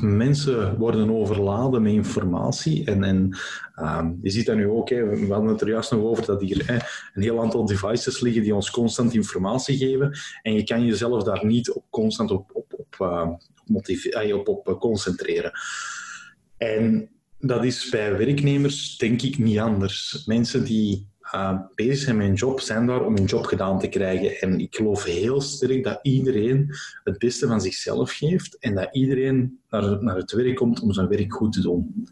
Mensen worden overladen met informatie. En, en ehm, je ziet dat nu ook, hè, we hadden het er juist nog over dat hier hè, een heel aantal devices liggen die ons constant informatie geven. En je kan jezelf daar niet op, constant op, op, op, uh, op, op, op concentreren. En dat is bij werknemers denk ik niet anders. Mensen die uh, bezig zijn job, zijn daar om een job gedaan te krijgen. En ik geloof heel sterk dat iedereen het beste van zichzelf geeft en dat iedereen naar, naar het werk komt om zijn werk goed te doen.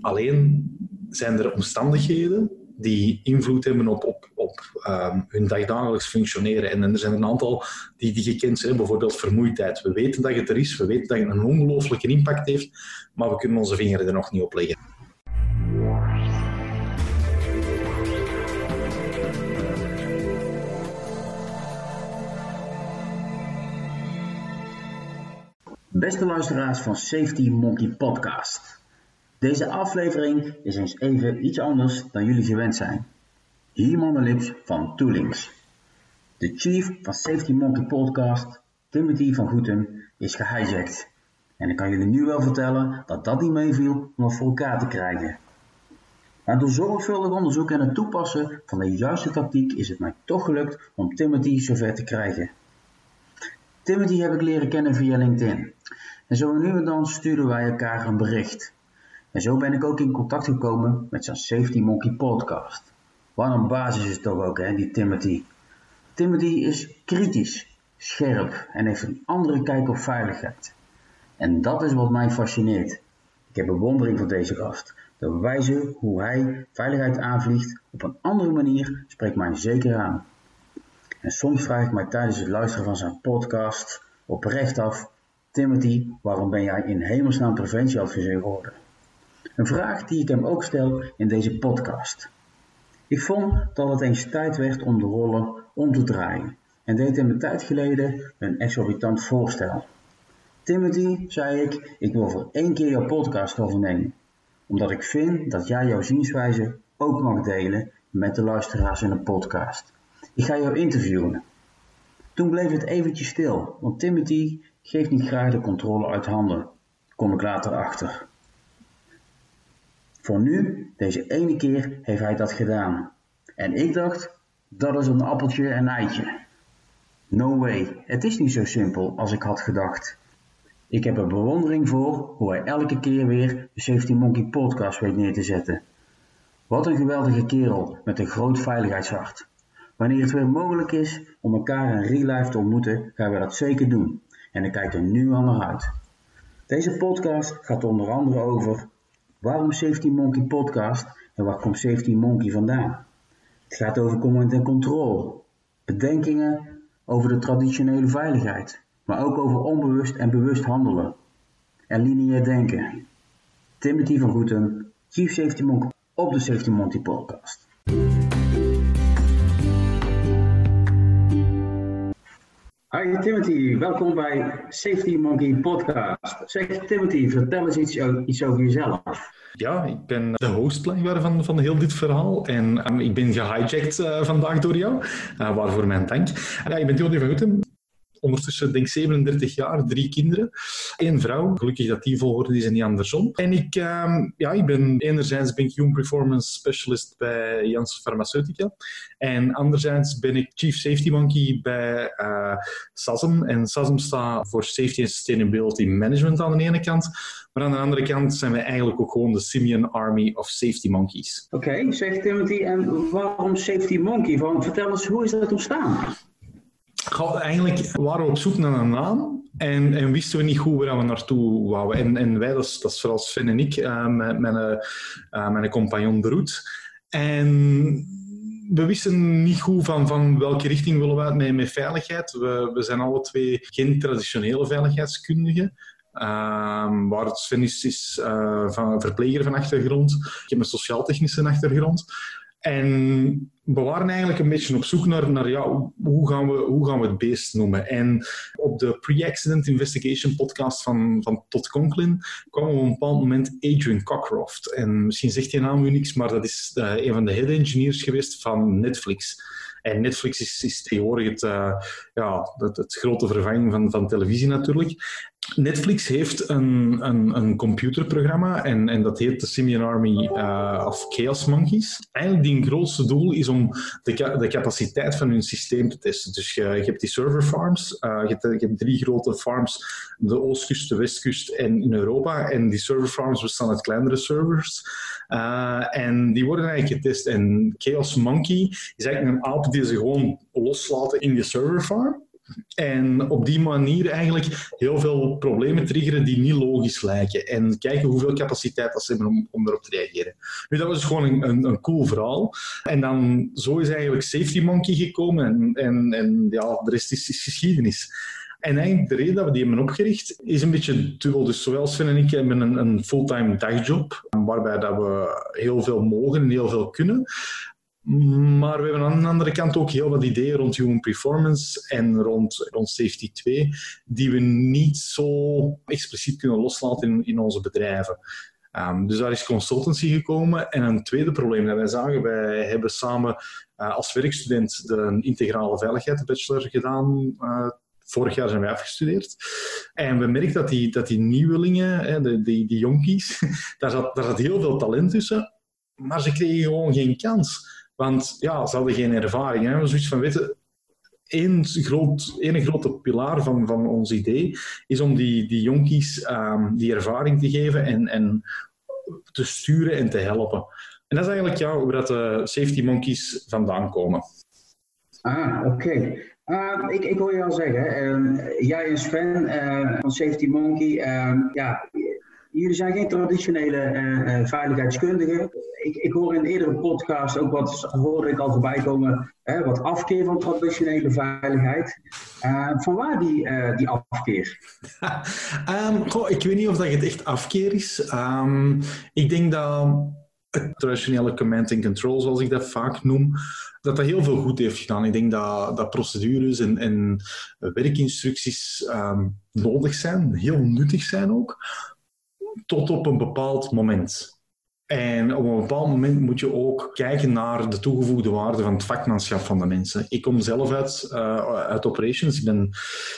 Alleen zijn er omstandigheden die invloed hebben op, op, op um, hun dagdagelijks functioneren. En er zijn een aantal die, die gekend zijn, bijvoorbeeld vermoeidheid. We weten dat het er is, we weten dat het een ongelooflijke impact heeft, maar we kunnen onze vinger er nog niet op leggen. Beste luisteraars van Safety Monkey Podcast. Deze aflevering is eens even iets anders dan jullie gewend zijn. Hier Lips van Toolings. De chief van Safety Monkey Podcast, Timothy van Goeten, is gehijacked. En ik kan jullie nu wel vertellen dat dat niet meeviel om het voor elkaar te krijgen. Maar door zorgvuldig onderzoek en het toepassen van de juiste tactiek is het mij toch gelukt om Timothy zover te krijgen. Timothy heb ik leren kennen via LinkedIn. En zo nu en dan sturen wij elkaar een bericht. En zo ben ik ook in contact gekomen met zijn Safety Monkey podcast. Wat een basis is toch ook, hè, die Timothy. Timothy is kritisch, scherp en heeft een andere kijk op veiligheid. En dat is wat mij fascineert. Ik heb bewondering voor deze gast. De wijze hoe hij veiligheid aanvliegt op een andere manier spreekt mij zeker aan. En soms vraag ik mij tijdens het luisteren van zijn podcast oprecht af: Timothy, waarom ben jij in hemelsnaam preventieadviseur geworden? Een vraag die ik hem ook stel in deze podcast. Ik vond dat het eens tijd werd om de rollen om te draaien en deed hem een tijd geleden een exorbitant voorstel. Timothy, zei ik, ik wil voor één keer jouw podcast overnemen, omdat ik vind dat jij jouw zienswijze ook mag delen met de luisteraars in een podcast. Ik ga jou interviewen. Toen bleef het eventjes stil, want Timothy geeft niet graag de controle uit handen. Kom ik later achter. Voor nu, deze ene keer, heeft hij dat gedaan. En ik dacht, dat is een appeltje en eitje. No way, het is niet zo simpel als ik had gedacht. Ik heb er bewondering voor hoe hij elke keer weer de Safety Monkey podcast weet neer te zetten. Wat een geweldige kerel met een groot veiligheidshart. Wanneer het weer mogelijk is om elkaar in real life te ontmoeten, gaan we dat zeker doen. En ik kijk er nu al naar uit. Deze podcast gaat onder andere over waarom Safety Monkey podcast en waar komt Safety Monkey vandaan. Het gaat over command en control, bedenkingen over de traditionele veiligheid, maar ook over onbewust en bewust handelen en lineair denken. Timothy van Goeten, Chief Safety Monkey op de Safety Monkey podcast. Hi Timothy, welkom bij Safety Monkey Podcast. Zeg Timothy, vertel eens iets, over jezelf. Ja, ik ben de host van, van heel dit verhaal. En um, ik ben gehijacked uh, vandaag door jou, uh, waarvoor mijn dank. En, ja, ik ben Timothy van Gutten, ondertussen denk ik 37 jaar, drie kinderen, één vrouw. Gelukkig dat die volgorde is en niet andersom. En ik, uh, ja, ik ben enerzijds ben ik Human Performance Specialist bij Jans Pharmaceutica en anderzijds ben ik Chief Safety Monkey bij uh, SASM. En SASM staat voor Safety and Sustainability Management aan de ene kant, maar aan de andere kant zijn wij eigenlijk ook gewoon de Simian Army of Safety Monkeys. Oké, okay, zegt Timothy, en waarom Safety Monkey? Vertel eens, hoe is dat ontstaan? Eigenlijk waren we op zoek naar een naam en, en wisten we niet goed waar we naartoe wouden. En, en wij, dat is, dat is vooral Sven en ik, uh, met mijn, uh, mijn compagnon De Roet. En we wisten niet goed van, van welke richting willen we uit met, met veiligheid. We, we zijn alle twee geen traditionele veiligheidskundigen. Uh, waar Sven is, is uh, van verpleger van achtergrond. Ik heb een sociaal-technische achtergrond. En we waren eigenlijk een beetje op zoek naar, naar ja, hoe, gaan we, hoe gaan we het beest noemen. En op de Pre-Accident Investigation podcast van, van Todd Conklin kwam op een bepaald moment Adrian Cockcroft. En misschien zegt je naam u niks, maar dat is uh, een van de head engineers geweest van Netflix. En Netflix is, is tegenwoordig het, uh, ja, het, grote vervanging van, van televisie natuurlijk. Netflix heeft een, een, een computerprogramma en, en dat heet de Simian Army uh, of Chaos Monkeys. Eigenlijk die grootste doel is om de, de capaciteit van hun systeem te testen. Dus je, je hebt die server farms, uh, je, hebt, je, hebt, drie grote farms, de oostkust, de westkust en in Europa. En die server farms bestaan uit kleinere servers. Uh, en die worden eigenlijk getest. En Chaos Monkey is eigenlijk een aap die ze gewoon loslaten in je server farm. En op die manier eigenlijk heel veel problemen triggeren die niet logisch lijken. En kijken hoeveel capaciteit dat ze hebben om, erop te reageren. Nu, dat was gewoon een, een, een, cool verhaal. En dan zo is eigenlijk Safety Monkey gekomen. En, en, en ja, de rest is, is geschiedenis. En eigenlijk de reden dat we die hebben opgericht is een beetje dubbel. Dus zowel Sven en ik hebben een, een fulltime dagjob, waarbij dat we heel veel mogen en heel veel kunnen. Maar we hebben aan de andere kant ook heel wat ideeën rond human performance en rond, rond safety 2, die we niet zo expliciet kunnen loslaten in, in onze bedrijven. Um, dus daar is consultancy gekomen. En een tweede probleem dat wij zagen, wij hebben samen uh, als werkstudent de integrale veiligheid bachelor gedaan. Uh, vorig jaar zijn wij afgestudeerd. En we merken dat die, dat die nieuwelingen, hè, de, die, die jonkies, daar zat, daar zat heel veel talent tussen. Maar ze kregen gewoon geen kans. Want ja, ze hadden geen ervaring. Hè. Zoiets van, weten, één, groot, één grote pilaar van, van ons idee is om die, die jonkies um, die ervaring te geven en, en te sturen en te helpen. En dat is eigenlijk ja, waar de safety monkeys vandaan komen. Ah, oké. Uh, ik, ik hoor je al zeggen, uh, jij en Sven uh, van Safety Monkey, ehm, ja, jullie zijn geen traditionele uh, veiligheidskundigen. Ik, ik hoor in eerdere podcast ook wat, hoorde ik al voorbij komen, hè, wat afkeer van traditionele veiligheid. Uh, van waar die, uh, die afkeer? um, ik weet niet of dat het echt afkeer is. Um, ik denk dat het traditionele command and control, zoals ik dat vaak noem, dat dat heel veel goed heeft gedaan. Ik denk dat, dat procedures en, en werkinstructies um, nodig zijn, heel nuttig zijn ook tot op een bepaald moment. En op een bepaald moment moet je ook kijken naar de toegevoegde waarde van het vakmanschap van de mensen. Ik kom zelf uit, uh, uit operations. Ik ben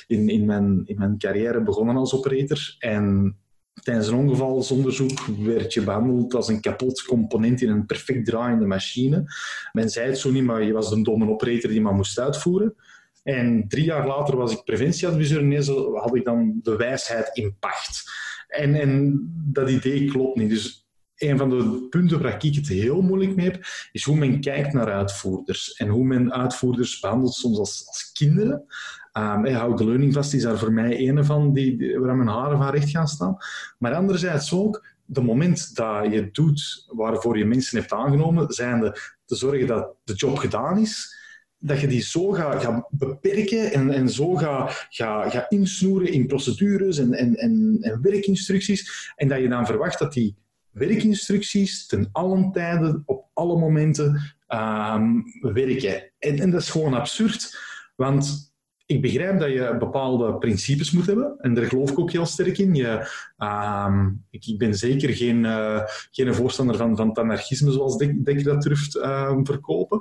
in, in, mijn, in mijn carrière begonnen als operator. En tijdens een ongevalsonderzoek werd je behandeld als een kapot component in een perfect draaiende machine. Men zei het zo niet, maar je was een domme operator die maar moest uitvoeren. En drie jaar later was ik preventieadviseur en had ik dan de wijsheid in pacht. En, en dat idee klopt niet. Dus een van de punten waar ik het heel moeilijk mee heb, is hoe men kijkt naar uitvoerders. En hoe men uitvoerders behandelt soms als, als kinderen. Um, hey, Houd de leuning vast is daar voor mij een van die, waar mijn haren van recht gaan staan. Maar anderzijds ook, de moment dat je doet waarvoor je mensen hebt aangenomen, zijnde te zorgen dat de job gedaan is, dat je die zo gaat, beperken en, en zo gaat, gaat, gaat insnoeren in procedures en, en, en, en werkinstructies. En dat je dan verwacht dat die werkinstructies ten allen tijden, op alle momenten um, werken. En, dat is gewoon absurd. Want ik begrijp dat je bepaalde principes moet hebben. En daar geloof ik ook heel sterk in. Je, um, ik, ben zeker geen, uh, geen voorstander van, van het anarchisme zoals Dekker dat durft uh, verkopen.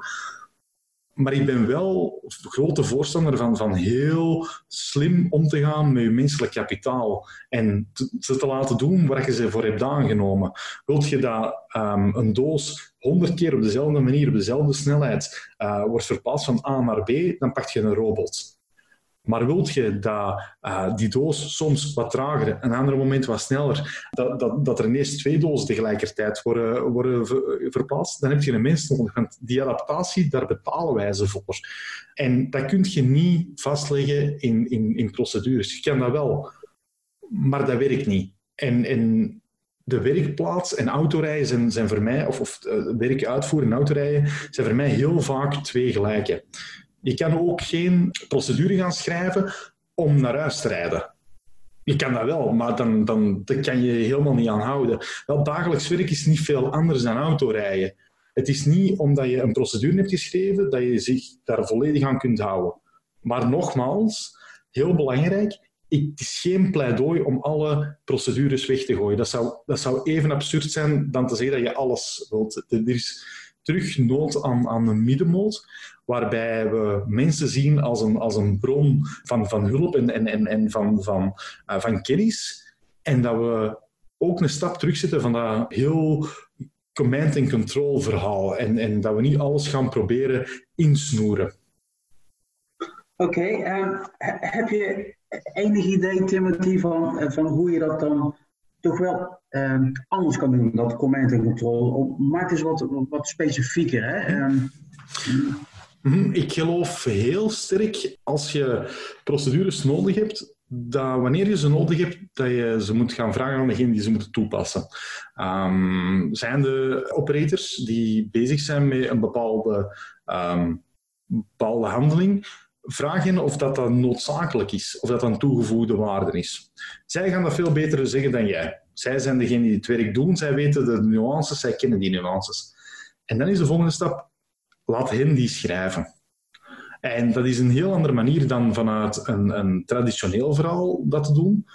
Maar ik ben wel grote voorstander van, van heel slim om te gaan met je menselijk kapitaal. En ze te laten doen waar je ze voor hebt aangenomen. Wilt je dat um, een doos honderd keer op dezelfde manier, op dezelfde snelheid, uh, wordt verplaatst van A naar B, dan pak je een robot. Maar wilt je dat uh, die doos soms wat trager, een ander moment wat sneller, dat, dat, dat er ineens twee dozen tegelijkertijd worden, worden verplaatst, dan heb je een mens nodig. Die adaptatie, daar betalen wij ze voor. En dat kun je niet vastleggen in, in, in procedures. Je kan dat wel, maar dat werkt niet. En, en de werkplaats en autorijden zijn, voor mij, of, of uh, werk uitvoeren en autorijden, zijn voor mij heel vaak twee gelijke. Je kan ook geen procedure gaan schrijven om naar huis te rijden. Je kan dat wel, maar dan, dan dat kan je helemaal niet aanhouden. Wel, dagelijks werk is niet veel anders dan autorijden. Het is niet omdat je een procedure hebt geschreven dat je zich daar volledig aan kunt houden. Maar nogmaals, heel belangrijk, het is geen pleidooi om alle procedures weg te gooien. Dat zou, dat zou even absurd zijn dan te zeggen dat je alles wilt. Er is terug nood aan, aan een middenmoot waarbij we mensen zien als een, als een bron van, van hulp en, en, en, en van, van, uh, van kennis. En dat we ook een stap terugzetten van dat heel command and control verhaal. En, en dat we niet alles gaan proberen insnoeren. Oké, ehm, heb je enig idee, Timothy, van, eh, van hoe je dat dan toch wel um, anders kan doen, dat command and control? Maak eens wat, wat specifieker. Hè? Um, ik geloof heel sterk als je procedures nodig hebt, dat wanneer je ze nodig hebt, dat je ze moet gaan vragen aan degene die ze moeten toepassen. Um, zijn de operators die bezig zijn met een bepaalde, um, bepaalde handeling, vragen of dat, dat noodzakelijk is, of dat een toegevoegde waarde is. Zij gaan dat veel beter zeggen dan jij. Zij zijn degene die het werk doen, zij weten de nuances, zij kennen die nuances. En dan is de volgende stap, laat hen die schrijven. En dat is een heel andere manier dan vanuit een, een traditioneel verhaal dat te doen.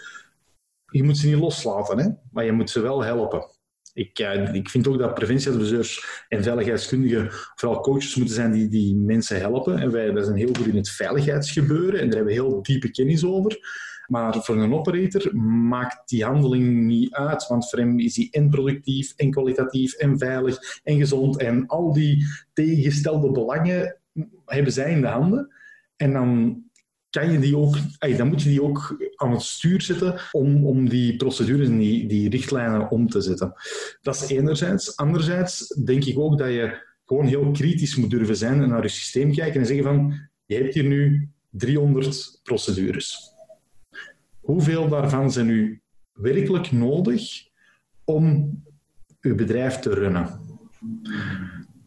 Je moet ze niet loslaten, hè? maar je moet ze wel helpen. Ik, uh, ik vind ook dat preventieadviseurs en veiligheidskundigen vooral coaches moeten zijn die, die mensen helpen. En wij, wij zijn heel goed in het veiligheidsgebeuren en daar hebben we heel diepe kennis over. Maar voor een operator maakt die handeling niet uit, want voor hem is die en productief, en kwalitatief, en veilig, en gezond. En al die tegengestelde belangen hebben zij in de handen. En dan kan je die ook, dan moet je die ook aan het stuur zetten om, om die procedures en die, die richtlijnen om te zetten. Dat is enerzijds. Anderzijds denk ik ook dat je gewoon heel kritisch moet durven zijn en naar je systeem kijken en zeggen van, je hebt hier nu 300 procedures. Hoeveel daarvan zijn nu werkelijk nodig om je bedrijf te runnen?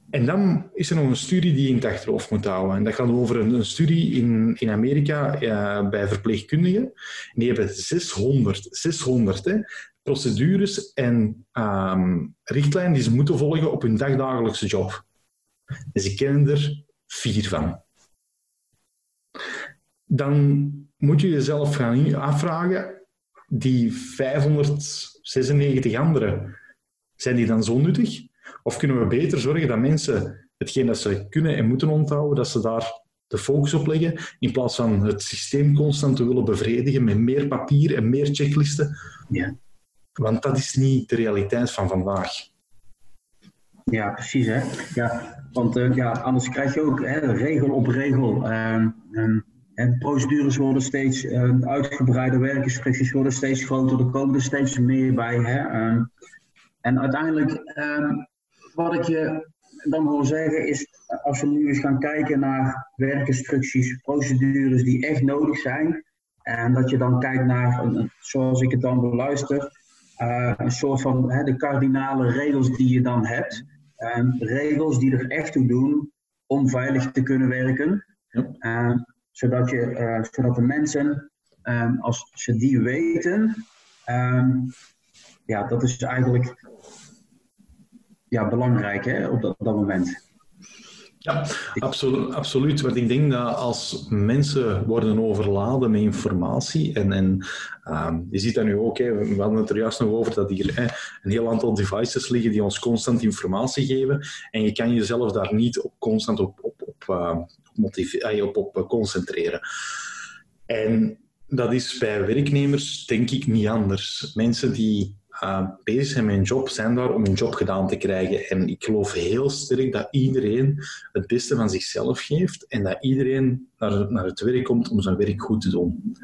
En dan is er nog een studie die je in het achterhoofd moet houden. En dat gaat over een, een studie in, in Amerika uh, bij verpleegkundigen. Die hebben 600, 600 hè, procedures en um, richtlijnen die ze moeten volgen op hun dagdagelijkse job. En ze kennen er vier van. Dan moet je jezelf gaan afvragen, die 596 anderen, zijn die dan zo nuttig? Of kunnen we beter zorgen dat mensen hetgeen dat ze kunnen en moeten onthouden, dat ze daar de focus op leggen, in plaats van het systeem constant te willen bevredigen met meer papier en meer checklisten? Ja. Want dat is niet de realiteit van vandaag. Ja, precies. Hè? Ja, want uh, ja, anders krijg je ook hè, regel op regel. Uh, en procedures worden steeds uh, uitgebreider, werkinstructies worden steeds groter, er komen er steeds meer bij. Hè? Ehm, en uiteindelijk ehm, wat ik je dan wil zeggen is, als we nu eens gaan kijken naar werkinstructies, procedures die echt nodig zijn, en dat je dan kijkt naar, zoals ik het dan beluister, uh, een soort van hè, de kardinale regels die je dan hebt. Uh, regels die er echt toe doen om veilig te kunnen werken. Uh, zodat, je, uh, zodat de mensen, um, als ze die weten, um, ja, dat is eigenlijk ja, belangrijk hè, op dat, moment. Ja, absoluut. Want ik denk dat als mensen worden overladen met informatie, en, en uh, je ziet dat nu ook, hè, we hadden het er juist nog over dat hier hè, een heel aantal devices liggen die ons constant informatie geven, en je kan jezelf daar niet op, constant op, op, uh, op, op, op concentreren. En dat is bij werknemers denk ik niet anders. Mensen die uh, bezig zijn met een job, zijn daar om een job gedaan te krijgen. En ik geloof heel sterk dat iedereen het beste van zichzelf geeft en dat iedereen naar, naar het werk komt om zijn werk goed te doen.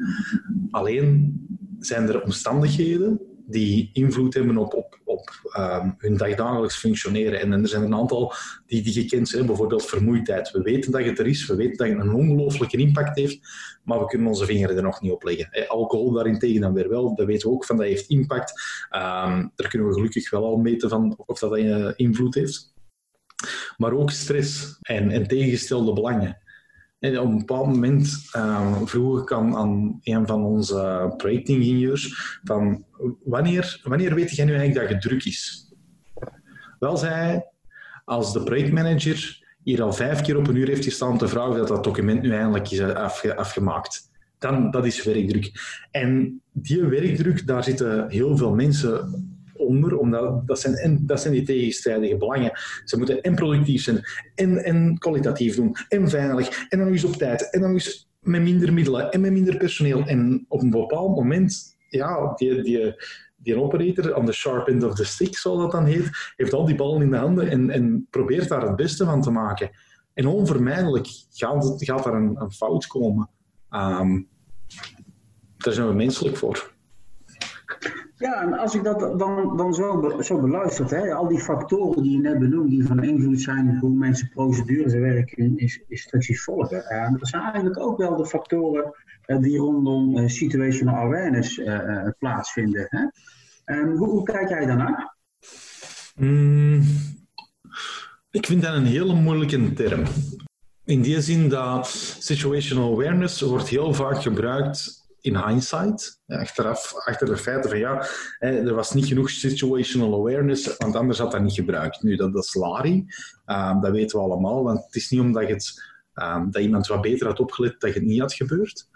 Alleen zijn er omstandigheden die invloed hebben op, op um, hun dagdagelijks functioneren. En, er zijn een aantal die, die gekend zijn, bijvoorbeeld vermoeidheid. We weten dat het er is, we weten dat het een ongelooflijke impact heeft, maar we kunnen onze vingeren er nog niet op leggen. Eh, alcohol daarentegen dan weer wel, dat weten we ook van dat heeft impact. Um, daar kunnen we gelukkig wel al meten van of dat, uh, invloed heeft. Maar ook stress en, en tegengestelde belangen. En op een bepaald moment uh, vroeg ik aan, aan, een van onze projectingenieurs van wanneer, wanneer weet jij nu eigenlijk dat het druk is? Wel zei als de projectmanager hier al vijf keer op een uur heeft gestaan te vragen dat dat document nu eindelijk is afge, afgemaakt. Dan, dat is werkdruk. En die werkdruk, daar zitten heel veel mensen onder, omdat dat zijn, dat zijn die tegenstrijdige belangen. Ze moeten en productief zijn, en, en kwalitatief doen, en veilig, en dan eens op tijd, en dan met minder middelen en minder personeel. En op een bepaald moment, ja, die, operator aan de sharp end of the stick, zoals dat dan heet, heeft al die ballen in de handen en, en probeert daar het beste van te maken. En onvermijdelijk gaat, gaat er een, een fout komen. Um, daar zijn we menselijk voor. Ja, en als ik dat dan, dan zo, zo hè, al die factoren die je net benoemde, die van invloed zijn hoe mensen procedures en werken, is, instructies volgen. En dat zijn eigenlijk ook wel de factoren uh, die rondom uh, situational awareness plaatsvinden. Hè? En hoe, hoe, kijk jij daarnaar? Mm, ik vind dat een hele moeilijke term. In die zin dat situational awareness wordt heel vaak gebruikt in hindsight, achteraf, achter de feiten van ja, er was niet genoeg situational awareness, want anders had dat niet gebruikt. Nu, dat, dat is Lari, um, dat weten we allemaal, want het is niet omdat het, um, dat iemand wat beter had opgelet dat het niet had gebeurd.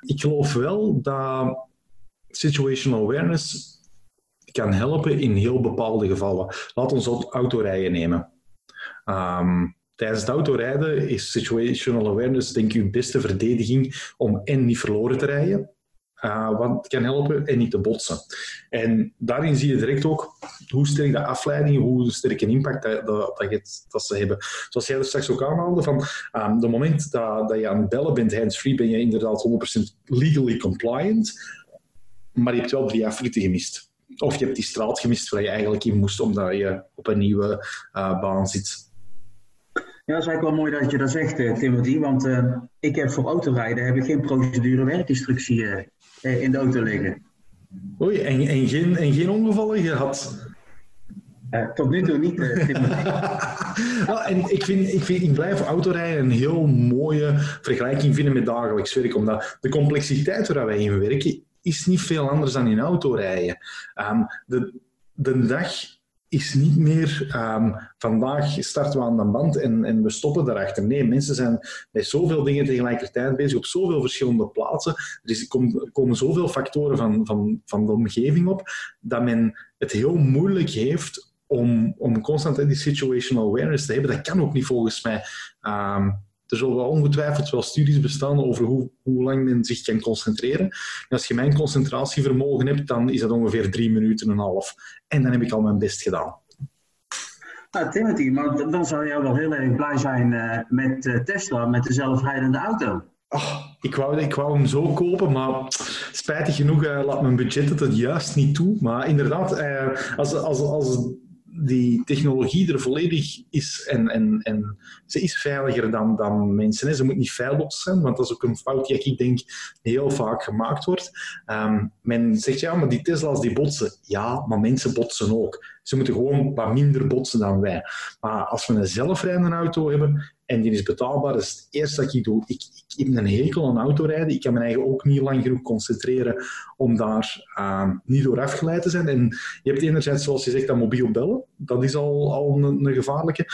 Ik geloof wel dat situational awareness kan helpen in heel bepaalde gevallen. Laat ons autorijden nemen. Um, tijdens het autorijden is situational awareness denk ik beste verdediging om en niet verloren te rijden, uh, want het kan helpen en niet te botsen. En daarin zie je direct ook hoe sterk de afleiding, hoe sterk een impact dat, dat, ze hebben. Zoals jij straks ook aanhaalde, van um, de moment dat, dat je aan het bellen bent, hands-free, ben je inderdaad 100% legally compliant, maar je hebt wel drie afritten gemist. Of je hebt die straat gemist waar je eigenlijk in moest, omdat je op een nieuwe uh, baan zit. Ja, dat is eigenlijk wel mooi dat je dat zegt, uh, Timothy. Want uh, ik heb voor autorijden heb ik geen procedure werkinstructie uh, in de auto liggen. Oei, en, en, geen, en geen ongevallen gehad? tot nu toe niet, Timothy. ja, en ik, vind, ik, vind, ik blijf autorijden een heel mooie vergelijking vinden met dagelijks werk. Omdat de complexiteit waar wij in werken is niet veel anders dan in autorijden. Um, de, de dag is niet meer um, vandaag starten we aan de band en, en we stoppen daarachter. Nee, mensen zijn met zoveel dingen tegelijkertijd bezig op zoveel verschillende plaatsen. Er is, komen, zoveel factoren van, van, van de omgeving op dat men het heel moeilijk heeft om, om constant die situational awareness te hebben. Dat kan ook niet volgens mij. Um, er zullen ongetwijfeld wel studies bestaan over hoe, hoe lang men zich kan concentreren. En als je mijn concentratievermogen hebt, dan is dat ongeveer drie minuten en een half. En dan heb ik al mijn best gedaan. Nou, Timothy, maar dan zou jij wel heel erg blij zijn uh, met uh, Tesla, met de zelfrijdende auto. Oh, ik, wou, ik wou hem zo kopen, maar spijtig genoeg uh, laat mijn budget het juist niet toe. Maar inderdaad, als, als, als die technologie er volledig is en, en, en ze is veiliger dan, dan mensen. Hè. Ze moet niet feilloos zijn, want dat is ook een fout die ik denk heel vaak gemaakt wordt. Um, men zegt ja, maar die Tesla's die botsen. Ja, maar mensen botsen ook. Ze moeten gewoon wat minder botsen dan wij. Maar als we een zelfrijdende auto hebben en die is betaalbaar, dat is het eerste dat ik doe. Ik, heb een hekel aan autorijden. Ik kan me eigen ook niet lang genoeg concentreren om daar uh, niet door afgeleid te zijn. En je hebt enerzijds, zoals je zegt, dat mobiel bellen. Dat is al, al een, gevaarlijke.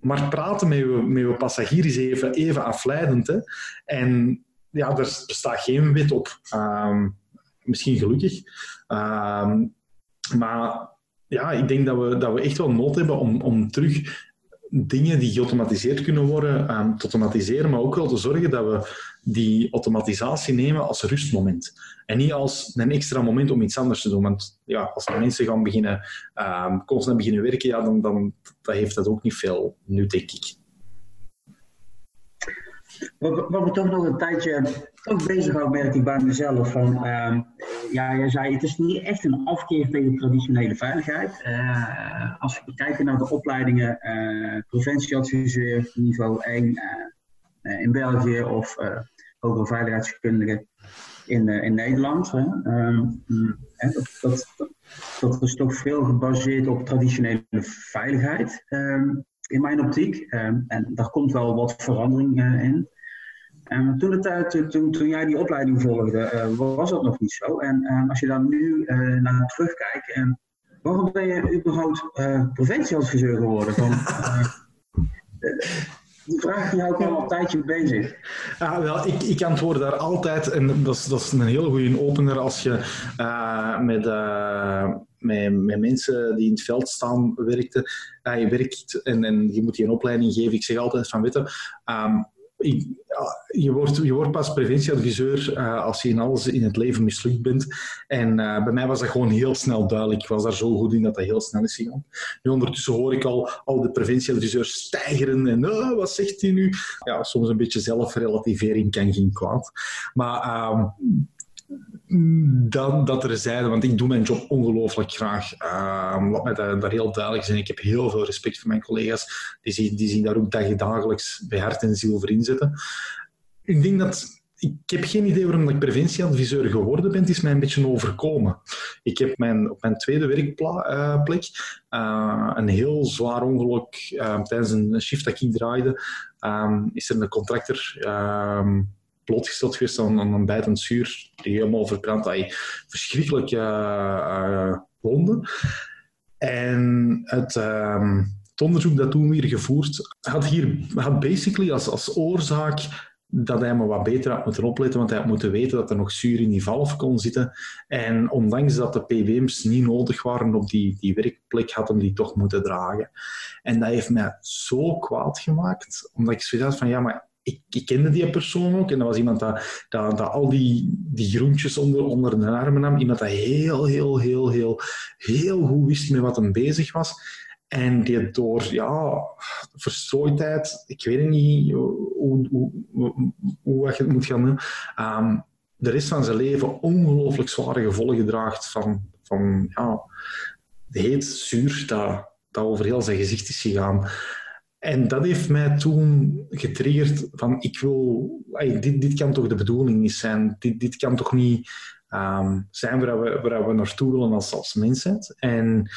Maar praten met je, met je passagier is even, even afleidend. Hè? En ja, er bestaat geen wet op. Um, misschien gelukkig. Um, maar ja, ik denk dat we, dat we echt wel nood hebben om, om terug dingen die geautomatiseerd kunnen worden te automatiseren, maar ook wel te zorgen dat we die automatisatie nemen als rustmoment. En niet als een extra moment om iets anders te doen. Want ja, als mensen gaan beginnen, um, constant beginnen werken, ja, dan, dan heeft dat ook niet veel nut, denk ik. Wat, wat me toch nog een tijdje ook bezighoudt, merk ik bij mezelf. Van, uh, ja, jij zei, het is niet echt een afkeer tegen traditionele veiligheid. Uh, als we kijken naar de opleidingen uh, preventieadviseur niveau 1 uh, in België of hogere veiligheidskundige in, in Nederland. Hè. Ehm, dat, dat, dat, is toch veel gebaseerd op traditionele veiligheid um, in mijn optiek. en daar komt wel wat verandering in. En toen, het, toen, toen jij die opleiding volgde, uh, was dat nog niet zo. En uh, als je dan nu uh, naar terugkijkt, en waarom ben je überhaupt preventieadviseur geworden? Van, Die vraag die houdt al een tijdje bezig. Ja, wel, ik, ik antwoord daar altijd, en dat is, dat is een hele goede opener als je met, uh, met, met mensen die in het veld staan werkte, uh, je werkt en, en je moet die een opleiding geven. Ik zeg altijd van, um, je, wordt, je wordt pas preventieadviseur uh, als je in alles in het leven mislukt bent. En uh, bij mij was dat gewoon heel snel duidelijk. Ik was daar zo goed in dat dat heel snel is gegaan. Nu ondertussen hoor ik al, al de preventieadviseurs stijgeren en uh, wat zegt hij nu? Ja, soms een beetje zelfrelativering kan geen kwaad. Maar dan dat er zeiden, want ik doe mijn job ongelooflijk graag. Uh, wat mij daar, heel duidelijk. En ik heb heel veel respect voor mijn collega's. Die zien, die daar ook dagelijks bij hart en ziel voor inzetten. Ik denk dat... Ik heb geen idee waarom ik preventieadviseur geworden ben. Het is mij een beetje overkomen. Ik heb mijn, op mijn tweede werkplek uh, een heel zwaar ongeluk uh, tijdens een shift dat ik draaide. Um, is er een contractor blootgesteld geweest aan, aan een bijtend zuur die helemaal verbrand. Ay, verschrikkelijk uh, wonden. En het, uh, het, onderzoek dat toen weer gevoerd had hier had basically als, als oorzaak dat hij me wat beter had moeten opletten, want hij had moeten weten dat er nog zuur in die valve kon zitten. En ondanks dat de PBM's niet nodig waren op die, die werkplek, had hem die toch moeten dragen. En dat heeft mij zo kwaad gemaakt, omdat ik zoiets had van, ja, maar ik, kende die persoon ook. En dat was iemand dat, al die, die groentjes onder, onder de armen nam. Iemand dat heel, heel, heel, heel, heel goed wist met wat hem bezig was. En die door ja, verstrooidheid, ik weet niet hoe, hoe, hoe, hoe je het moet gaan doen, um, de rest van zijn leven ongelooflijk zware gevolgen draagt van, van ja, heet zuur dat, dat over heel zijn gezicht is gegaan. En dat heeft mij toen getriggerd van ik wil, dit, dit kan toch de bedoeling niet zijn. Dit, dit kan toch niet um, zijn waar we, waar we naartoe willen als, als mensheid. En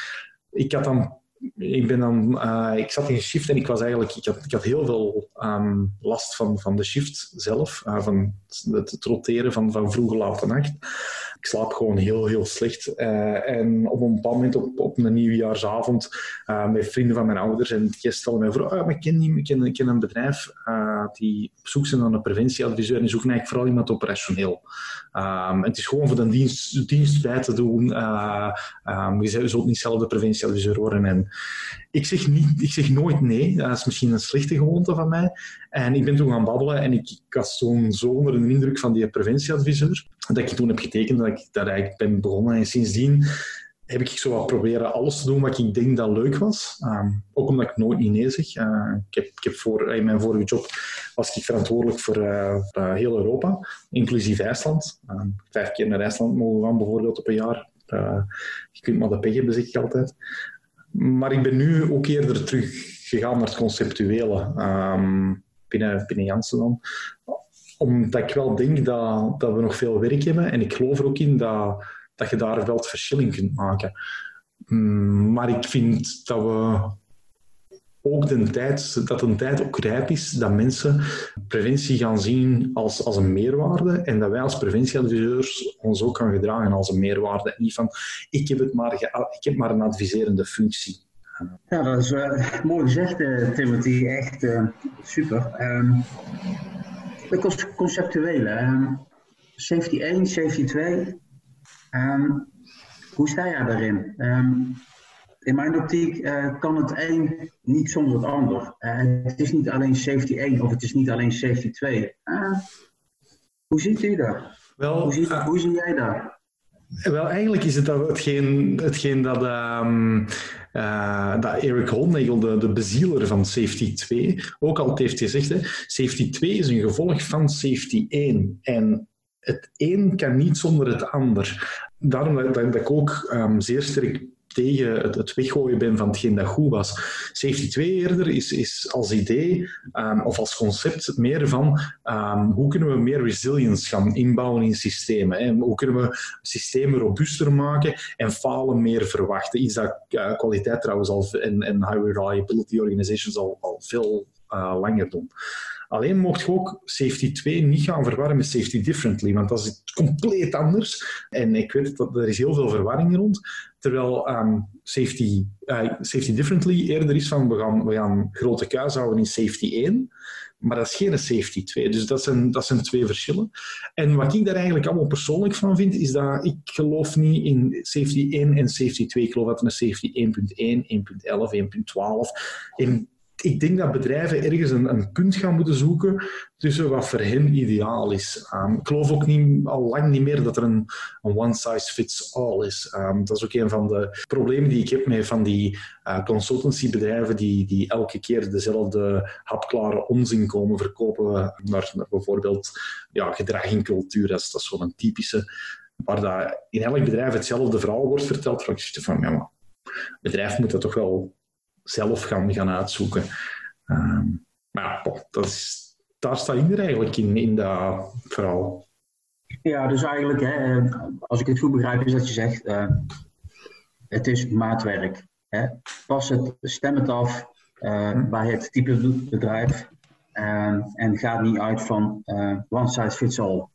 ik had dan ik, ben dan, uh, ik zat in shift en ik, was eigenlijk, ik, had, ik had heel veel um, last van, van de shift zelf, uh, van het, het, roteren van, van vroege late nacht. Ik slaap gewoon heel, heel slecht. Uh, en op een bepaald moment, op, op een nieuwjaarsavond, met vrienden van mijn ouders, en die stellen mij voor, oh, ik, ken ik, ken, een bedrijf die op zoek zijn naar een preventieadviseur en zoeken eigenlijk vooral iemand operationeel. Um, het is gewoon voor de dienst, dienst bij te doen. Um, je zult niet zelf de preventieadviseur worden en ik zeg, niet, ik zeg nooit nee. Dat is misschien een slechte gewoonte van mij. En ik ben toen gaan babbelen en ik, ik was toen zo onder de indruk van die preventieadviseur dat ik toen heb getekend dat ik dat eigenlijk ben begonnen. En sindsdien heb ik zo wat proberen alles te doen wat ik denk dat leuk was. Um, ook omdat ik nooit niet nee zeg. Uh, ik heb, voor, in mijn vorige job was ik verantwoordelijk voor uh, heel Europa, inclusief IJsland. Um, vijf keer naar IJsland mogen gaan bijvoorbeeld op een jaar. je kunt maar de pech hebben, zeg ik altijd. Maar ik ben nu ook eerder teruggegaan naar het conceptuele um, binnen, binnen Janssen dan. Omdat ik wel denk dat, dat we nog veel werk hebben. En ik geloof er ook in dat, dat je daar wel het verschil in kunt maken. Um, maar ik vind dat we ook de tijd, dat een tijd ook rijp is dat mensen preventie gaan zien als, als een meerwaarde en dat wij als preventieadviseurs ons ook gaan gedragen als een meerwaarde. Niet van, ik heb, het maar, ik heb maar een adviserende functie. Ja, dat is uh, mooi gezegd, uh, Timothy. Echt uh, super. De conceptuele. Um, safety 1, safety 2. Um, hoe sta jij daarin? In mijn optiek uh, kan het een niet zonder het ander. Uh, het is niet alleen safety 1 of het is niet alleen safety 2. Uh, hoe ziet u dat? Wel, hoe, zie jij dat? Wel, eigenlijk is het dat hetgeen, hetgeen dat, um, dat Eric Holnagel, de, de bezieler van Safety 2, ook al heeft gezegd. Hè, safety 2 is een gevolg van Safety 1. En het een kan niet zonder het ander. Daarom dat, dat ik ook um, zeer sterk tegen het, het, weggooien ben van hetgeen dat goed was. Safety 2 eerder is, is als idee um, of als concept meer van um, hoe kunnen we meer resilience gaan inbouwen in systemen. Hè? Hoe kunnen we systemen robuuster maken en falen meer verwachten. Iets dat uh, kwaliteit trouwens al en, en high reliability organizations al, veel uh, langer doen. Alleen mocht je ook safety 2 niet gaan verwarren met safety differently, want dat is compleet anders. En ik weet dat er is heel veel verwarring rond. Terwijl um, safety, uh, safety differently eerder is van we gaan, we gaan grote kuis houden in safety 1. Maar dat is geen safety 2. Dus dat zijn, dat zijn twee verschillen. En wat ik daar eigenlijk allemaal persoonlijk van vind, is dat ik geloof niet in safety 1 en safety 2. Ik geloof dat er een safety 1.1, 1.11, 1.12 in ik denk dat bedrijven ergens een, een, punt gaan moeten zoeken tussen wat voor hen ideaal is. Um, ik geloof ook niet, al lang niet meer dat er een, een one size fits all is. Um, dat is ook een van de problemen die ik heb met van die uh, consultancybedrijven die, die elke keer dezelfde hapklare onzin komen verkopen naar, naar bijvoorbeeld ja, gedrag en cultuur. Dat is, dat is zo'n typische, waar dat in elk bedrijf hetzelfde verhaal wordt verteld. Van, van ja, maar bedrijf moet dat toch wel zelf gaan, gaan uitzoeken. Ehm, maar ja, dat is, daar sta ik er eigenlijk in, in dat verhaal. Ja, dus eigenlijk, hè, als ik het goed begrijp, is dat je zegt: uh, het is maatwerk. Hè? Pas het, stem het af uh, bij het type bedrijf uh, en gaat niet uit van one size fits all.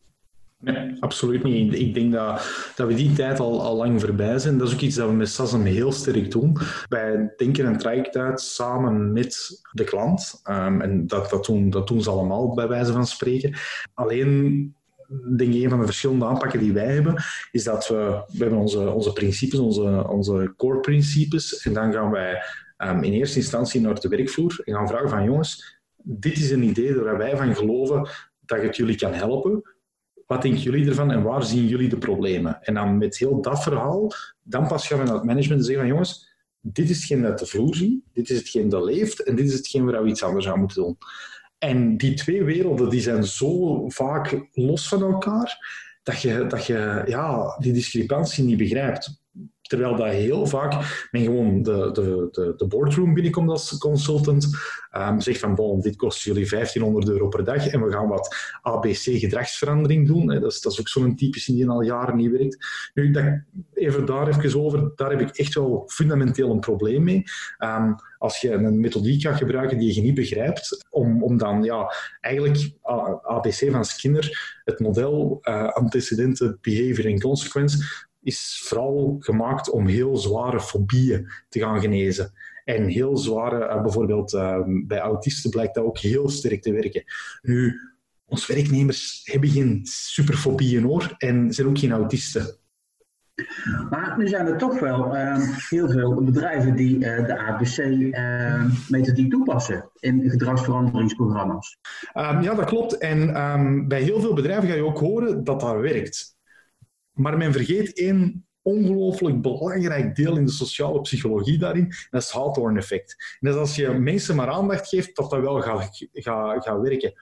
Nee, absoluut niet. Ik denk dat, dat we die tijd al, al lang voorbij zijn. Dat is ook iets dat we met SASM heel sterk doen. Wij denken een traject uit samen met de klant. Um, en dat, dat, doen, dat doen ze allemaal, bij wijze van spreken. Alleen denk ik, een van de verschillende aanpakken die wij hebben, is dat we, hebben onze, onze principes, onze, onze core principes, en dan gaan wij um, in eerste instantie naar de werkvloer en gaan vragen van jongens, dit is een idee waar wij van geloven dat het jullie kan helpen. Wat denken jullie ervan en waar zien jullie de problemen? En dan met heel dat verhaal, dan pas gaan we naar het management en zeggen van jongens, dit is hetgeen dat de vloer ziet, dit is hetgeen dat leeft en dit is hetgeen waar we iets anders aan moeten doen. En die twee werelden die zijn zo vaak los van elkaar dat je, dat je ja, die discrepantie niet begrijpt. Terwijl dat heel vaak men gewoon de, de, de, de boardroom binnenkomt als consultant, um, zegt van bon, dit kost jullie 1500 euro per dag en we gaan wat ABC-gedragsverandering doen. Dat is, dat is ook zo'n typische die al jaren niet werkt. Nu, dat, even daar even over, daar heb ik echt wel fundamenteel een probleem mee. Um, als je een methodiek gaat gebruiken die je niet begrijpt, om, om dan ja, eigenlijk ABC van Skinner, het model uh, antecedenten, behavior en consequence, is vooral gemaakt om heel zware fobieën te gaan genezen. En heel zware, uh, bijvoorbeeld uh, bij autisten blijkt dat ook heel sterk te werken. Nu, onze werknemers hebben geen superfobieën hoor, en zijn ook geen autisten. Maar nu zijn er toch wel uh, heel veel bedrijven die uh, de ABC-methodiek uh, toepassen in gedragsveranderingsprogramma's. Um, ja, dat klopt. En um, bij heel veel bedrijven ga je ook horen dat dat werkt. Maar men vergeet één ongelooflijk belangrijk deel in de sociale psychologie daarin, dat is het Hawthorne-effect. Dat is als je mensen maar aandacht geeft, dat dat wel gaat, gaat, gaat werken.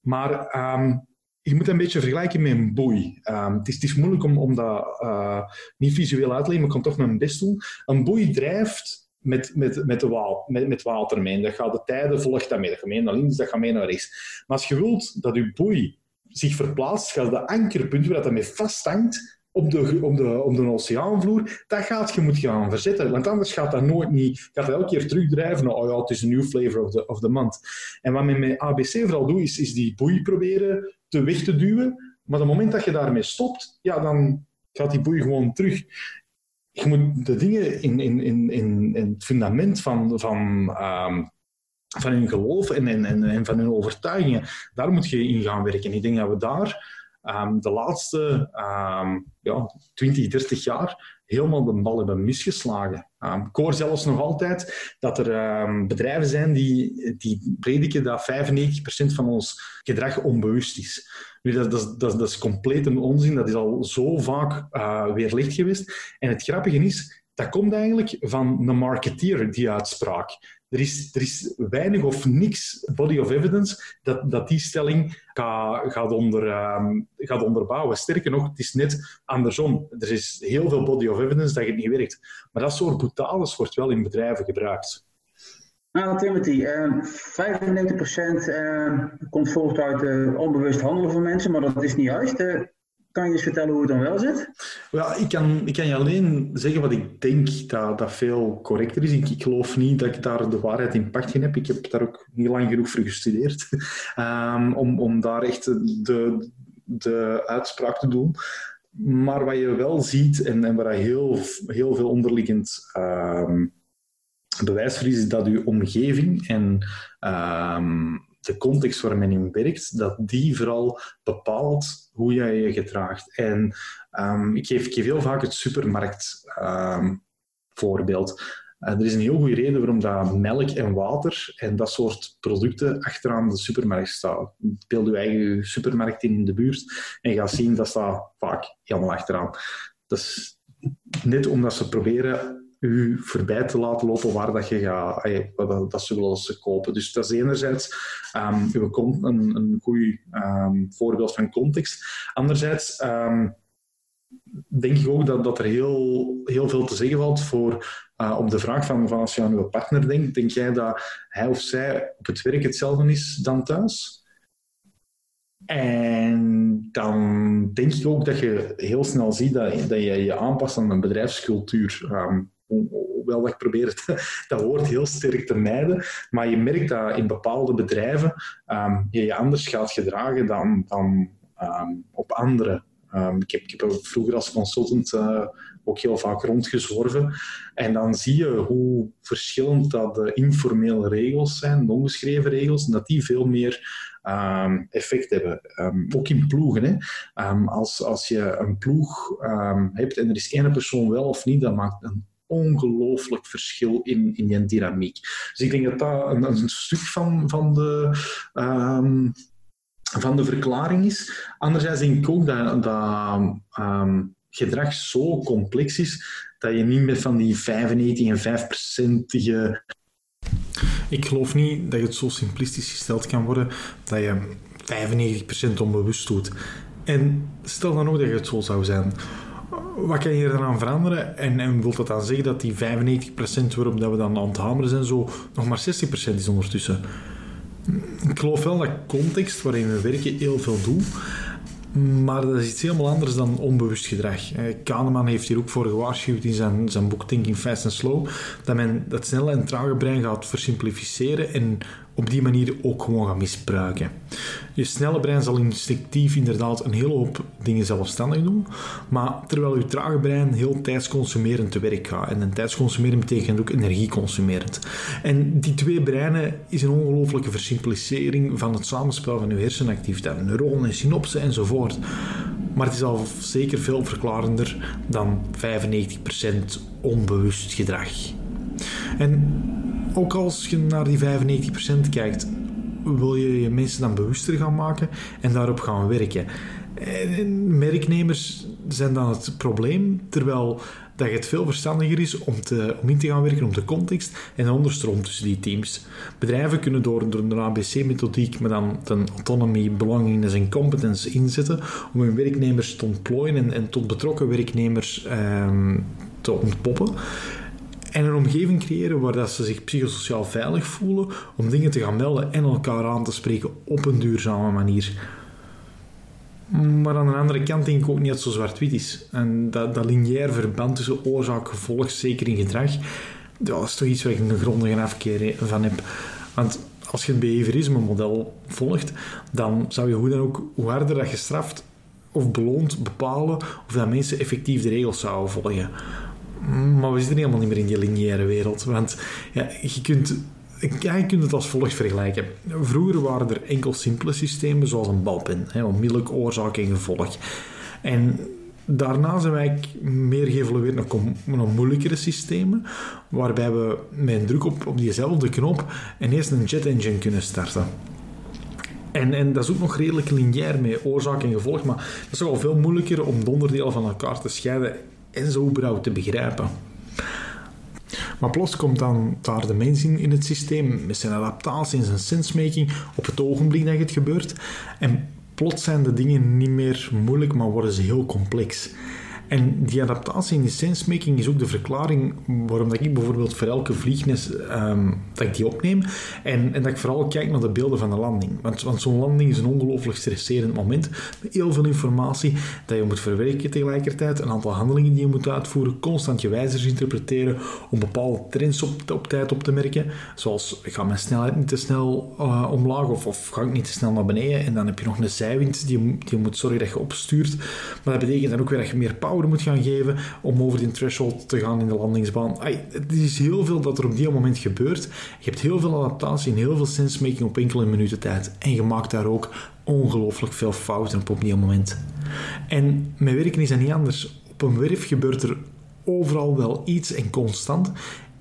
Maar um, je moet een beetje vergelijken met een boei. Um, het, is, het, is, moeilijk om, om dat uh, niet visueel uit te leggen, maar ik kan toch mijn best doen. Een boei drijft met, met, met, de waal, met, met watermijn. Dat gaat de tijden, volgt dat mee. Dat gaat mee naar links, dat gaat mee naar rechts. Maar als je wilt dat je boei zich verplaatst, gaat de ankerpunt waar dat mee vasthangt, op de, op, de, op de oceaanvloer, dat gaat je moet gaan verzetten. Want anders gaat dat nooit niet, gaat dat elke keer terugdrijven. Oh ja, het is een nieuw flavor of the, of the month. En wat men met ABC vooral doet, is, is die boei proberen te weg te duwen. Maar op het moment dat je daarmee stopt, ja, dan gaat die boei gewoon terug. Je moet de dingen in, in, in, in, in het fundament van, van, um, van hun geloof en, en, en van hun overtuigingen, daar moet je in gaan werken. Ik denk dat we daar um, de laatste um, ja, 20, 30 jaar helemaal de bal hebben misgeslagen. Um, ik hoor zelfs nog altijd dat er bedrijven zijn die, die prediken dat 95% van ons gedrag onbewust is. Nu, dat, dat, dat, is compleet een onzin. Dat is al zo vaak uh, weerlegd geweest. En het grappige is, dat komt eigenlijk van een marketeer, die uitspraak. Er is, er is weinig of niks body of evidence dat, dat die stelling gaat, onder, um, gaat onderbouwen. Sterker nog, het is net andersom. Er is heel veel body of evidence dat het niet werkt. Maar dat soort boetales wordt wel in bedrijven gebruikt. Nou, Timothy, uh, 95% uh, komt voort uit uh, onbewust handelen van mensen, maar dat is niet juist. Kan je eens vertellen hoe het dan wel zit? Wel, ik kan, ik kan je alleen zeggen wat ik denk dat, dat veel correcter is. Ik, ik geloof niet dat ik daar de waarheid in pacht in heb. Ik heb daar ook niet lang genoeg voor gestudeerd um, om, om daar echt de, de uitspraak te doen. Maar wat je wel ziet en, en waar heel, heel veel onderliggend um, bewijs voor is, is dat je omgeving en um, de context waar men in werkt, dat die vooral bepaalt hoe jij je gedraagt. En um, ik, geef, ik geef heel vaak het supermarktvoorbeeld. Uh, er is een heel goede reden waarom dat melk en water en dat soort producten achteraan de supermarkt staan. Beeld je eigen supermarkt in de buurt en je gaat zien dat staat vaak helemaal achteraan. Dat is net omdat ze proberen u voorbij te laten lopen waar dat je gaat, dat ze willen kopen. Dus dat is enerzijds um, een, een goed um, voorbeeld van context. Anderzijds um, denk ik ook dat, dat er heel, heel veel te zeggen valt voor uh, op de vraag van, van als je aan je partner denkt, denk jij dat hij of zij op het werk hetzelfde is dan thuis? En dan denk ik ook dat je heel snel ziet dat, dat je je aanpast aan een bedrijfscultuur. Um, hoewel dat ik probeer dat woord heel sterk te mijden, maar je merkt dat in bepaalde bedrijven um, je je anders gaat gedragen dan, dan um, op andere. Um, ik, heb, ik heb vroeger als consultant uh, ook heel vaak rondgezworven. En dan zie je hoe verschillend dat de informele regels zijn, de onbeschreven regels, en dat die veel meer effect hebben. Ook in ploegen. Hè. Als, als je een ploeg hebt en er is één persoon wel of niet, dat maakt een ongelooflijk verschil in, in je dynamiek. Dus ik denk dat dat een, stuk van, van de um, van de verklaring is. Anderzijds denk ik ook dat, dat um, gedrag zo complex is dat je niet meer van die 95 en 5 procentige. Ik geloof niet dat het zo simplistisch gesteld kan worden dat je 95% onbewust doet. En stel dan ook dat het zo zou zijn wat kan je er dan aan veranderen? En, en dat dan zeggen dat die 95% waarop dat we dan aan het hameren zijn, zo nog maar 60% is ondertussen? Ik geloof wel dat context waarin we werken heel veel doet. Maar dat is iets helemaal anders dan onbewust gedrag. Eh, Kahneman heeft hier ook voor gewaarschuwd in zijn, zijn boek Thinking Fast and Slow dat men dat snelle en trage brein gaat versimplificeren en op die manier ook gewoon gaan misbruiken. Je snelle brein zal instinctief inderdaad een hele hoop dingen zelfstandig doen, maar terwijl je trage brein heel tijdsconsumerend te werk gaat. En een tijdsconsumerend betekent ook energieconsumerend. En die twee breinen is een ongelooflijke versimplicering van het samenspel van je hersenactiviteit, neuronen en enzovoort. Maar het is al zeker veel verklarender dan 95% onbewust gedrag. En ook als je naar die 95% kijkt, wil je je mensen dan bewuster gaan maken en daarop gaan werken. En merknemers zijn dan het probleem, terwijl dat het veel verstandiger is om, te, om in te gaan werken op de context en de onderstroom tussen die teams. Bedrijven kunnen door, door een ABC-methodiek, maar dan de autonomy, belongingness en competence inzetten om hun werknemers te ontplooien en, en tot betrokken werknemers um, te ontpoppen en een omgeving creëren waar dat ze zich psychosociaal veilig voelen om dingen te gaan melden en elkaar aan te spreken op een duurzame manier. Maar aan de andere kant denk ik ook niet dat het zo zwart-wit is. En dat, dat lineair verband tussen oorzaak-gevolg, zeker in gedrag, dat is toch iets waar ik een grondige afkeer van heb. Want als je het behaviorisme-model volgt, dan zou je hoe dan ook, hoe harder dat je straft of beloont, bepalen of dat mensen effectief de regels zouden volgen. Maar we zitten helemaal niet meer in die lineaire wereld. Want ja, je kunt je kunt het als volgt vergelijken. Vroeger waren er enkel simpele systemen, zoals een balpen, hè, onmiddellijk oorzaak en gevolg. En daarna zijn wij meer geëvolueerd naar, naar moeilijkere systemen, waarbij we met een druk op, op diezelfde knop ineens een jet engine kunnen starten. En, en dat is ook nog redelijk lineair met oorzaak en gevolg, maar dat is al veel moeilijker om de onderdelen van elkaar te scheiden en zo überhaupt te begrijpen. Maar plots komt dan daar de mens in, in het systeem met zijn adaptatie en zijn sensemaking op het ogenblik dat het gebeurt. En plots zijn de dingen niet meer moeilijk, maar worden ze heel complex. En die adaptatie in die sensemaking is ook de verklaring waarom dat ik bijvoorbeeld voor elke vliegnes um, dat ik die opneem en, en dat ik vooral kijk naar de beelden van de landing. Want, want zo'n landing is een ongelooflijk stresserend moment met heel veel informatie dat je moet verwerken tegelijkertijd, een aantal handelingen die je moet uitvoeren, constant je wijzers interpreteren om bepaalde trends op, tijd op te merken, zoals ga mijn snelheid niet te snel uh, omlaag of, of ga ik niet te snel naar beneden en dan heb je nog een zijwind die, die moet zorgen dat je opstuurt. Maar dat betekent dan ook weer dat je meer power moet gaan geven om over die threshold te gaan in de landingsbaan. Het is heel veel dat er op die moment gebeurt. Je hebt heel veel adaptatie en heel veel sensemaking op enkele minuten tijd. En je maakt daar ook ongelooflijk veel fouten op op die moment. En met werken is dat niet anders. Op een werf gebeurt er overal wel iets en constant.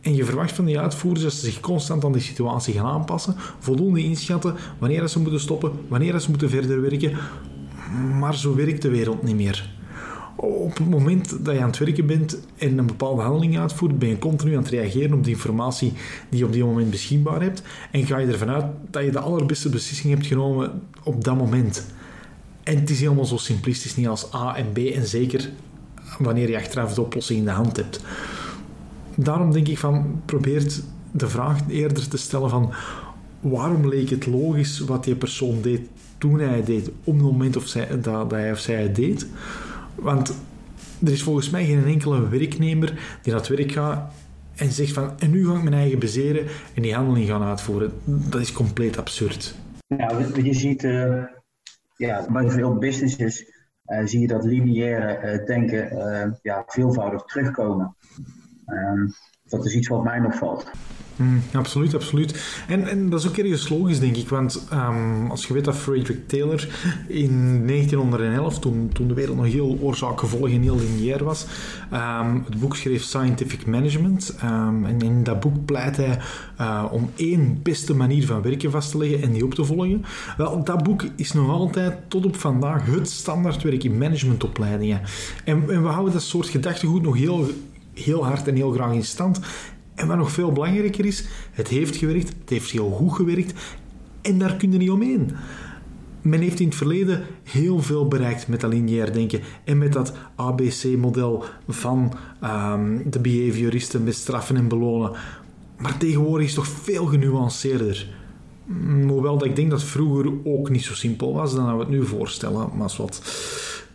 En je verwacht van die uitvoerders dat ze zich constant aan die situatie gaan aanpassen, voldoende inschatten wanneer ze moeten stoppen, wanneer ze moeten verder werken. Maar zo werkt de wereld niet meer. Op het moment dat je aan het werken bent en een bepaalde handeling uitvoert, ben je continu aan het reageren op de informatie die je op die moment beschikbaar hebt. En ga je ervan uit dat je de allerbeste beslissing hebt genomen op dat moment. En het is helemaal zo simplistisch niet als A en B. En zeker wanneer je achteraf de oplossing in de hand hebt. Daarom denk ik van, probeer de vraag eerder te stellen van waarom leek het logisch wat die persoon deed toen hij het deed, op het moment of zij, dat, dat hij of zij het deed. Want er is volgens mij geen enkele werknemer die naar het werk gaat en zegt van en nu ga ik mijn eigen bezeren en die handeling gaan uitvoeren. Dat is compleet absurd. Ja, je ziet uh, ja, bij veel businesses uh, zie je dat lineaire denken ja, veelvoudig terugkomen. Ehm, dat is iets wat mij nog valt. Mm, absoluut, absoluut. En, en dat is ook ergens logisch, denk ik. Want um, als je weet dat Frederick Taylor in 1911, toen, toen de wereld nog heel oorzaak-gevolg en heel lineair was, um, het boek schreef Scientific Management. Um, en in dat boek pleit hij uh, om één beste manier van werken vast te leggen en die op te volgen. Wel, dat boek is nog altijd tot op vandaag het standaardwerk in managementopleidingen. En, en we houden dat soort gedachtegoed nog heel heel hard en heel graag in stand. En wat nog veel belangrijker is, het heeft gewerkt, het heeft heel goed gewerkt en daar kun je niet omheen. Men heeft in het verleden heel veel bereikt met dat lineair denken en met dat ABC-model van um, de behavioristen met straffen en belonen. Maar tegenwoordig is het toch veel genuanceerder. Mm, hoewel dat ik denk dat vroeger ook niet zo simpel was dan we het nu voorstellen, maar wat.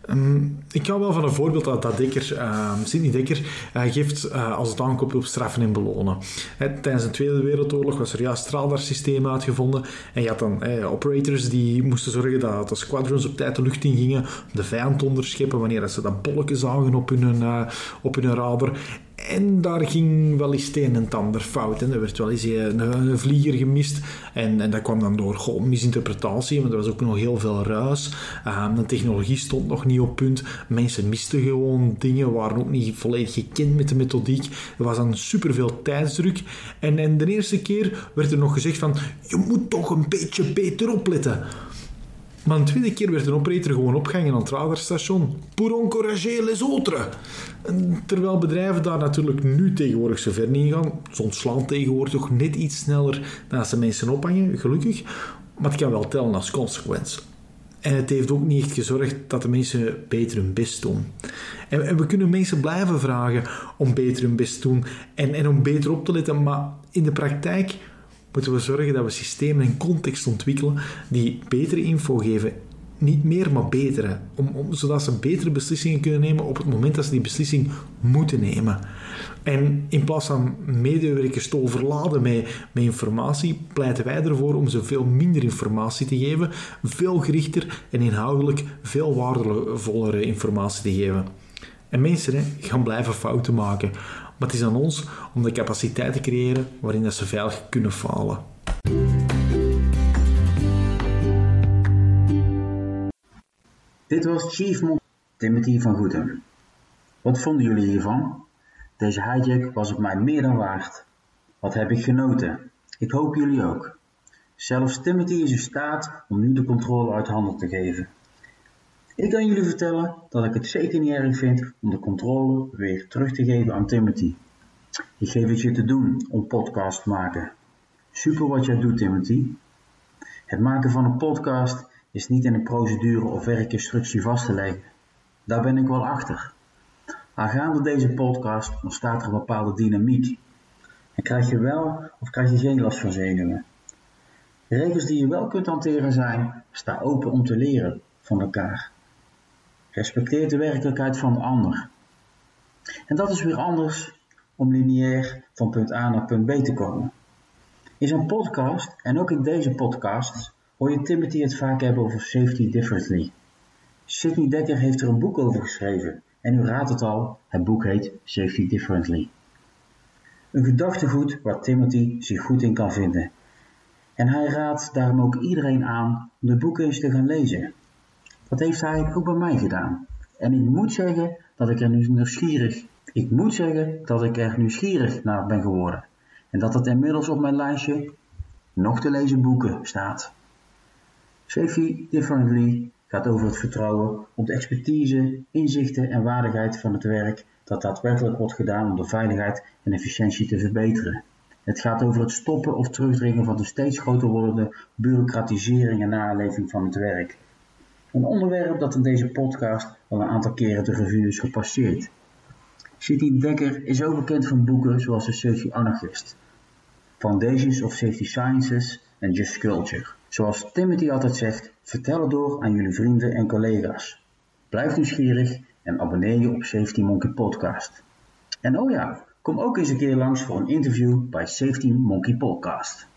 Um, ik ga wel van een voorbeeld uit dat Dekker, uh, Sidney Dekker, uh, geeft uh, als het aankomt op straffen en belonen. Tijdens de Tweede Wereldoorlog was er juist straaldarsysteem uitgevonden en je had dan operators die moesten zorgen dat de squadrons op tijd de lucht in gingen de vijand onderscheppen wanneer ze dat bolken zagen op hun, op hun radar. En daar ging wel eens een en het ander fout. En er werd wel eens een, een vlieger gemist. En, en dat kwam dan door goh, misinterpretatie, want er was ook nog heel veel ruis. Uh, de technologie stond nog niet op punt. Mensen misten gewoon dingen, waren ook niet volledig gekend met de methodiek. Er was dan superveel tijdsdruk. En, en de eerste keer werd er nog gezegd van, je moet toch een beetje beter opletten. Maar een tweede keer werd een operator gewoon opgehangen aan het radarstation. Pour encourager les autres. terwijl bedrijven daar natuurlijk nu tegenwoordig zo ver niet gaan. Ze ontslaan tegenwoordig toch net iets sneller dan ze mensen ophangen, gelukkig. Maar het kan wel tellen als consequentie. En het heeft ook niet echt gezorgd dat de mensen beter hun best doen. En, en we kunnen mensen blijven vragen om beter hun best te doen en, en om beter op te letten. Maar in de praktijk moeten we zorgen dat we systemen en context ontwikkelen die betere info geven. Niet meer, maar betere. Om, om, zodat ze betere beslissingen kunnen nemen op het moment dat ze die beslissing moeten nemen. En in plaats van medewerkers te overladen met, met informatie, pleiten wij ervoor om ze veel minder informatie te geven, veel gerichter en inhoudelijk veel waardevollere informatie te geven. En mensen gaan blijven fouten maken. Maar het is aan ons om de capaciteit te creëren waarin dat ze veilig kunnen falen. Dit was Chief Mon Timothy van Goeden. Wat vonden jullie hiervan? Deze hijack was op mij meer dan waard. Wat heb ik genoten? Ik hoop jullie ook. Zelfs Timothy is in staat om nu de controle uit handen te geven. Ik kan jullie vertellen dat ik het zeker niet erg vind om de controle weer terug te geven aan Timothy. Ik geef het je te doen om podcast te maken. Super wat jij doet, Timothy. Het maken van een podcast is niet in een procedure of werkinstructie vast te leggen. Daar ben ik wel achter. Aangaande deze podcast ontstaat er een bepaalde dynamiek. En krijg je wel of krijg je geen last van zenuwen. De regels die je wel kunt hanteren zijn: sta open om te leren van elkaar. Respecteer de werkelijkheid van de ander. En dat is weer anders om lineair van punt A naar punt B te komen. In zijn podcast en ook in deze podcast hoor je Timothy het vaak hebben over safety differently. Sidney Dekker heeft er een boek over geschreven en u raadt het al, het boek heet Safety Differently. Een gedachtegoed waar Timothy zich goed in kan vinden. En hij raadt daarom ook iedereen aan om de boek eens te gaan lezen. Dat heeft hij ook bij mij gedaan. En ik moet zeggen dat ik er nu nieuwsgierig, ik moet zeggen dat ik er nieuwsgierig naar ben geworden. En dat het inmiddels op mijn lijstje nog te lezen boeken staat. Safety Differently gaat over het vertrouwen op de expertise, inzichten en waardigheid van het werk dat daadwerkelijk wordt gedaan om de veiligheid en efficiëntie te verbeteren. Het gaat over het stoppen of terugdringen van de steeds groter wordende bureaucratisering en naleving van het werk. Een onderwerp dat in deze podcast al een aantal keren de revue is gepasseerd. City Dekker is ook bekend van boeken zoals The Safety Anarchist, Foundations of Safety Sciences en Just Culture. Zoals Timothy altijd zegt, vertel het door aan jullie vrienden en collega's. Blijf nieuwsgierig en abonneer je op Safety Monkey Podcast. En oh ja, kom ook eens een keer langs voor een interview bij Safety Monkey Podcast.